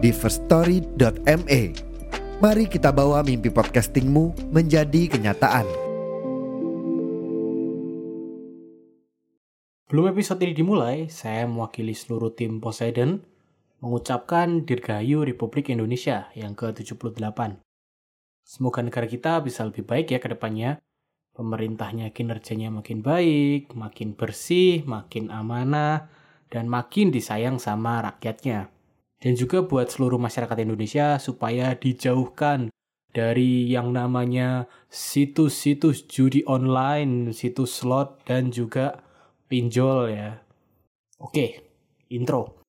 di firststory.me. Mari kita bawa mimpi podcastingmu menjadi kenyataan. Belum episode ini dimulai, saya mewakili seluruh tim Poseidon mengucapkan Dirgahayu Republik Indonesia yang ke-78. Semoga negara kita bisa lebih baik ya ke depannya, pemerintahnya kinerjanya makin baik, makin bersih, makin amanah, dan makin disayang sama rakyatnya. Dan juga buat seluruh masyarakat Indonesia supaya dijauhkan dari yang namanya situs-situs judi online, situs slot, dan juga pinjol ya. Oke, intro.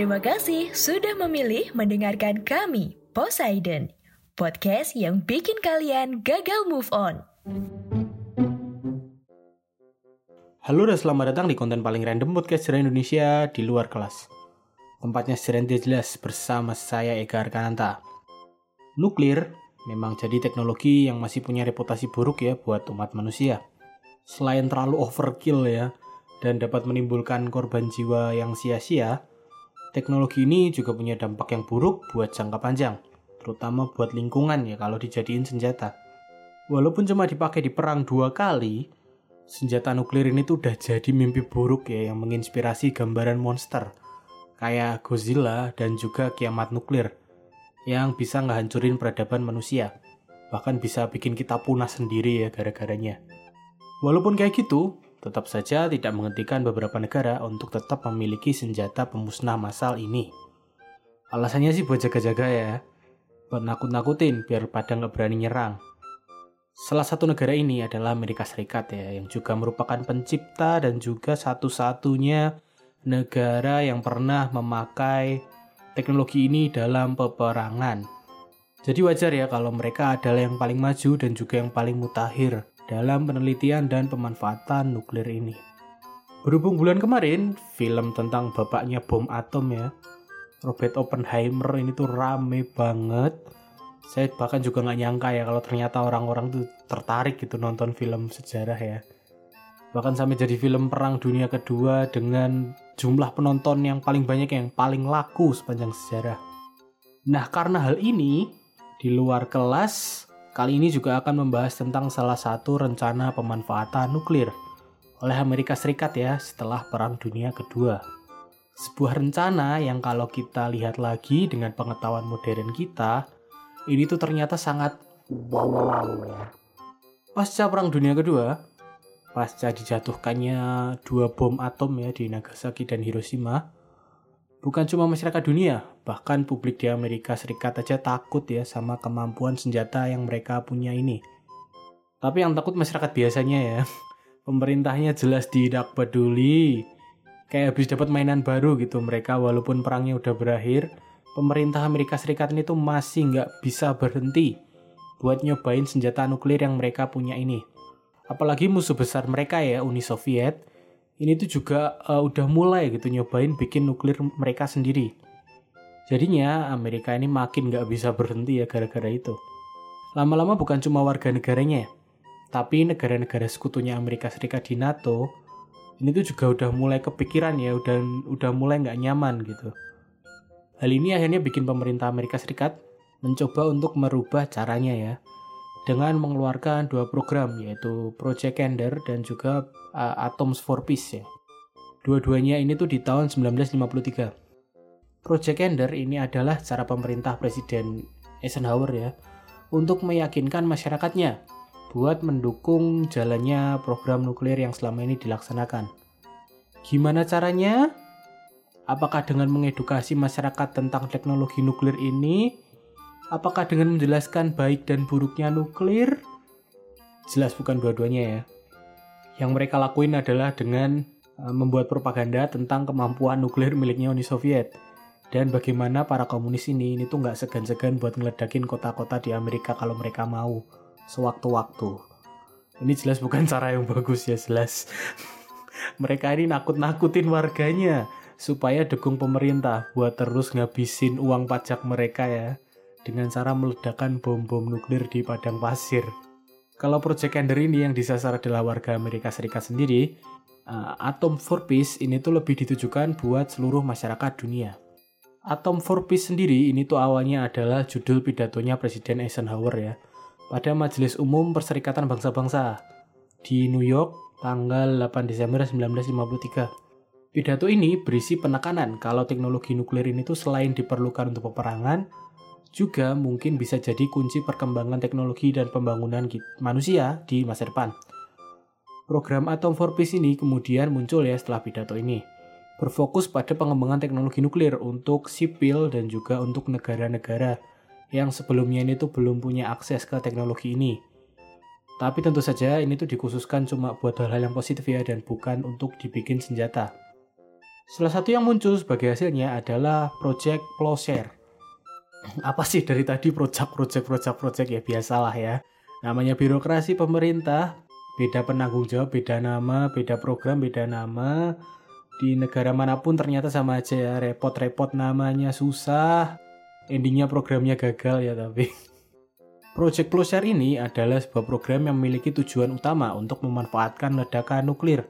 Terima kasih sudah memilih mendengarkan kami, Poseidon, podcast yang bikin kalian gagal move on. Halo dan selamat datang di konten paling random podcast sejarah Indonesia di luar kelas. Tempatnya sejarah jelas bersama saya Eka Arkananta. Nuklir memang jadi teknologi yang masih punya reputasi buruk ya buat umat manusia. Selain terlalu overkill ya, dan dapat menimbulkan korban jiwa yang sia-sia, Teknologi ini juga punya dampak yang buruk buat jangka panjang, terutama buat lingkungan ya kalau dijadiin senjata. Walaupun cuma dipakai di perang dua kali, senjata nuklir ini tuh udah jadi mimpi buruk ya yang menginspirasi gambaran monster kayak Godzilla dan juga kiamat nuklir yang bisa ngehancurin peradaban manusia. Bahkan bisa bikin kita punah sendiri ya gara-garanya. Walaupun kayak gitu, tetap saja tidak menghentikan beberapa negara untuk tetap memiliki senjata pemusnah massal ini. Alasannya sih buat jaga-jaga ya, buat nakut-nakutin biar pada nggak berani nyerang. Salah satu negara ini adalah Amerika Serikat ya, yang juga merupakan pencipta dan juga satu-satunya negara yang pernah memakai teknologi ini dalam peperangan. Jadi wajar ya kalau mereka adalah yang paling maju dan juga yang paling mutakhir dalam penelitian dan pemanfaatan nuklir ini. Berhubung bulan kemarin, film tentang bapaknya bom atom ya, Robert Oppenheimer ini tuh rame banget. Saya bahkan juga nggak nyangka ya kalau ternyata orang-orang tuh tertarik gitu nonton film sejarah ya. Bahkan sampai jadi film perang dunia kedua dengan jumlah penonton yang paling banyak yang paling laku sepanjang sejarah. Nah karena hal ini, di luar kelas Kali ini juga akan membahas tentang salah satu rencana pemanfaatan nuklir oleh Amerika Serikat ya setelah Perang Dunia Kedua. Sebuah rencana yang kalau kita lihat lagi dengan pengetahuan modern kita, ini tuh ternyata sangat wow. Pasca Perang Dunia Kedua, pasca dijatuhkannya dua bom atom ya di Nagasaki dan Hiroshima, bukan cuma masyarakat dunia, bahkan publik di Amerika Serikat aja takut ya sama kemampuan senjata yang mereka punya ini. Tapi yang takut masyarakat biasanya ya. Pemerintahnya jelas tidak peduli. Kayak habis dapat mainan baru gitu mereka walaupun perangnya udah berakhir, pemerintah Amerika Serikat ini tuh masih nggak bisa berhenti buat nyobain senjata nuklir yang mereka punya ini. Apalagi musuh besar mereka ya, Uni Soviet, ini tuh juga uh, udah mulai gitu nyobain bikin nuklir mereka sendiri. Jadinya Amerika ini makin nggak bisa berhenti ya gara-gara itu. Lama-lama bukan cuma warga negaranya, tapi negara-negara sekutunya Amerika Serikat di NATO ini tuh juga udah mulai kepikiran ya, udah udah mulai nggak nyaman gitu. Hal ini akhirnya bikin pemerintah Amerika Serikat mencoba untuk merubah caranya ya dengan mengeluarkan dua program yaitu Project Ender dan juga uh, Atoms for Peace ya. Dua-duanya ini tuh di tahun 1953. Project Ender ini adalah cara pemerintah Presiden Eisenhower ya untuk meyakinkan masyarakatnya buat mendukung jalannya program nuklir yang selama ini dilaksanakan. Gimana caranya? Apakah dengan mengedukasi masyarakat tentang teknologi nuklir ini? Apakah dengan menjelaskan baik dan buruknya nuklir? Jelas bukan dua-duanya ya. Yang mereka lakuin adalah dengan uh, membuat propaganda tentang kemampuan nuklir miliknya Uni Soviet dan bagaimana para komunis ini ini tuh nggak segan-segan buat ngeledakin kota-kota di Amerika kalau mereka mau sewaktu-waktu. Ini jelas bukan cara yang bagus ya jelas. mereka ini nakut-nakutin warganya supaya dukung pemerintah buat terus ngabisin uang pajak mereka ya dengan cara meledakkan bom-bom nuklir di padang pasir. Kalau Project Ender ini yang disasar adalah warga Amerika Serikat sendiri, uh, Atom for Peace ini tuh lebih ditujukan buat seluruh masyarakat dunia. Atom for Peace sendiri ini tuh awalnya adalah judul pidatonya Presiden Eisenhower ya pada Majelis Umum Perserikatan Bangsa-Bangsa di New York tanggal 8 Desember 1953. Pidato ini berisi penekanan kalau teknologi nuklir ini tuh selain diperlukan untuk peperangan, juga mungkin bisa jadi kunci perkembangan teknologi dan pembangunan manusia di masa depan. Program Atom for Peace ini kemudian muncul ya setelah pidato ini berfokus pada pengembangan teknologi nuklir untuk sipil dan juga untuk negara-negara yang sebelumnya ini tuh belum punya akses ke teknologi ini. Tapi tentu saja ini tuh dikhususkan cuma buat hal-hal yang positif ya dan bukan untuk dibikin senjata. Salah satu yang muncul sebagai hasilnya adalah Project Plowshare. Apa sih dari tadi project, project, project, project ya biasalah ya. Namanya birokrasi pemerintah, beda penanggung jawab, beda nama, beda program, beda nama, di negara mana pun ternyata sama aja ya repot-repot namanya susah endingnya programnya gagal ya tapi Project Plowshare ini adalah sebuah program yang memiliki tujuan utama untuk memanfaatkan ledakan nuklir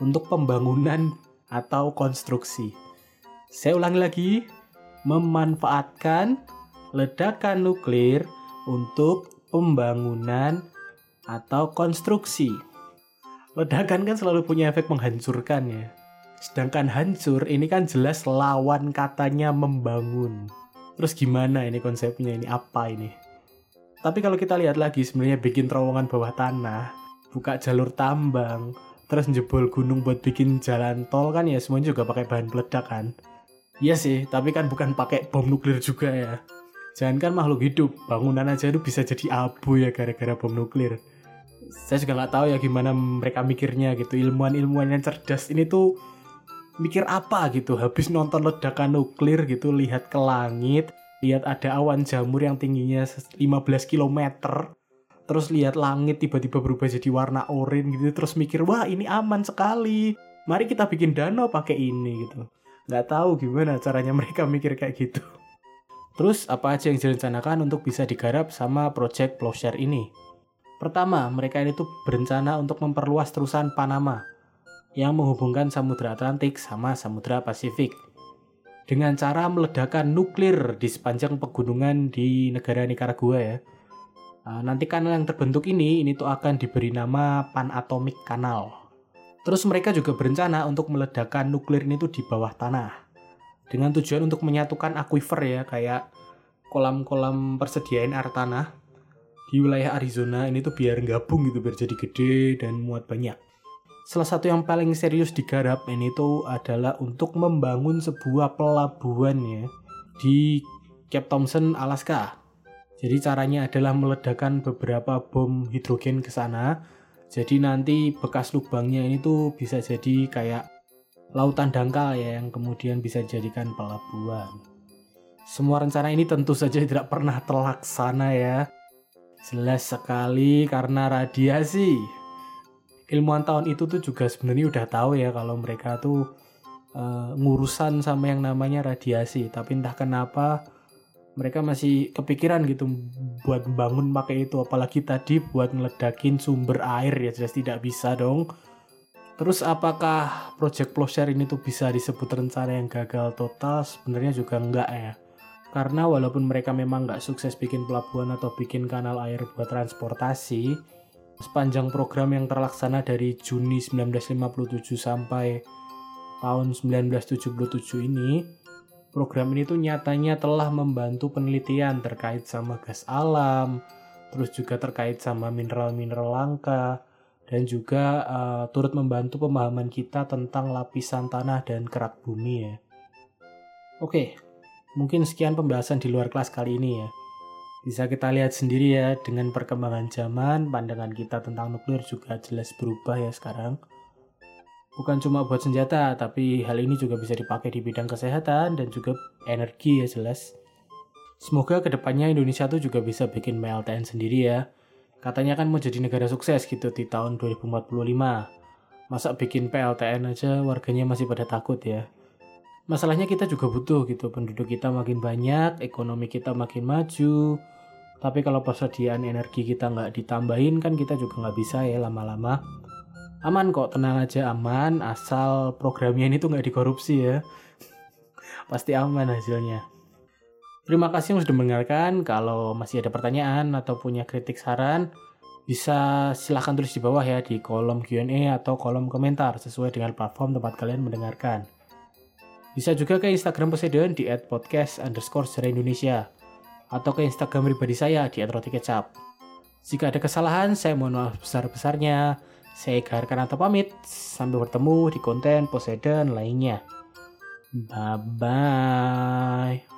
untuk pembangunan atau konstruksi. Saya ulangi lagi, memanfaatkan ledakan nuklir untuk pembangunan atau konstruksi. Ledakan kan selalu punya efek menghancurkan ya. Sedangkan hancur ini kan jelas lawan katanya membangun. Terus gimana ini konsepnya ini apa ini? Tapi kalau kita lihat lagi sebenarnya bikin terowongan bawah tanah, buka jalur tambang, terus jebol gunung buat bikin jalan tol kan ya semuanya juga pakai bahan peledak kan. Iya sih, tapi kan bukan pakai bom nuklir juga ya. Jangan kan makhluk hidup, bangunan aja itu bisa jadi abu ya gara-gara bom nuklir. Saya juga nggak tahu ya gimana mereka mikirnya gitu. Ilmuwan-ilmuwan yang cerdas ini tuh mikir apa gitu habis nonton ledakan nuklir gitu lihat ke langit lihat ada awan jamur yang tingginya 15 km terus lihat langit tiba-tiba berubah jadi warna oranye gitu terus mikir wah ini aman sekali mari kita bikin danau pakai ini gitu nggak tahu gimana caranya mereka mikir kayak gitu terus apa aja yang direncanakan untuk bisa digarap sama project Plowshare ini pertama mereka ini tuh berencana untuk memperluas terusan Panama yang menghubungkan Samudra Atlantik sama Samudra Pasifik dengan cara meledakkan nuklir di sepanjang pegunungan di negara Nicaragua ya. Nah, nanti kanal yang terbentuk ini ini tuh akan diberi nama Panatomic Canal. Terus mereka juga berencana untuk meledakkan nuklir ini tuh di bawah tanah. Dengan tujuan untuk menyatukan aquifer ya kayak kolam-kolam persediaan air tanah di wilayah Arizona ini tuh biar gabung gitu biar jadi gede dan muat banyak. Salah satu yang paling serius digarap ini tuh adalah untuk membangun sebuah pelabuhan ya di Cape Thompson, Alaska. Jadi caranya adalah meledakkan beberapa bom hidrogen ke sana. Jadi nanti bekas lubangnya ini tuh bisa jadi kayak lautan dangkal ya yang kemudian bisa dijadikan pelabuhan. Semua rencana ini tentu saja tidak pernah terlaksana ya. Jelas sekali karena radiasi ilmuwan tahun itu tuh juga sebenarnya udah tahu ya kalau mereka tuh uh, ngurusan sama yang namanya radiasi tapi entah kenapa mereka masih kepikiran gitu buat bangun pakai itu. Apalagi tadi buat ngeledakin sumber air ya jelas tidak bisa dong. Terus apakah project plowshare ini tuh bisa disebut rencana yang gagal total? Sebenarnya juga enggak ya. Karena walaupun mereka memang nggak sukses bikin pelabuhan atau bikin kanal air buat transportasi sepanjang program yang terlaksana dari Juni 1957 sampai tahun 1977 ini, program ini tuh nyatanya telah membantu penelitian terkait sama gas alam, terus juga terkait sama mineral-mineral langka, dan juga uh, turut membantu pemahaman kita tentang lapisan tanah dan kerak bumi ya. Oke, mungkin sekian pembahasan di luar kelas kali ini ya. Bisa kita lihat sendiri ya, dengan perkembangan zaman, pandangan kita tentang nuklir juga jelas berubah ya sekarang. Bukan cuma buat senjata, tapi hal ini juga bisa dipakai di bidang kesehatan dan juga energi ya jelas. Semoga ke depannya Indonesia tuh juga bisa bikin PLTN sendiri ya. Katanya kan mau jadi negara sukses gitu di tahun 2045. Masa bikin PLTN aja warganya masih pada takut ya masalahnya kita juga butuh gitu penduduk kita makin banyak ekonomi kita makin maju tapi kalau persediaan energi kita nggak ditambahin kan kita juga nggak bisa ya lama-lama aman kok tenang aja aman asal programnya ini tuh nggak dikorupsi ya pasti aman hasilnya terima kasih yang sudah mendengarkan kalau masih ada pertanyaan atau punya kritik saran bisa silahkan tulis di bawah ya di kolom Q&A atau kolom komentar sesuai dengan platform tempat kalian mendengarkan. Bisa juga ke Instagram Poseidon di @podcast underscore Indonesia atau ke Instagram pribadi saya di @rotikecap. Jika ada kesalahan, saya mohon maaf besar-besarnya. Saya Garkan atau pamit. Sampai bertemu di konten Poseidon lainnya. Bye-bye.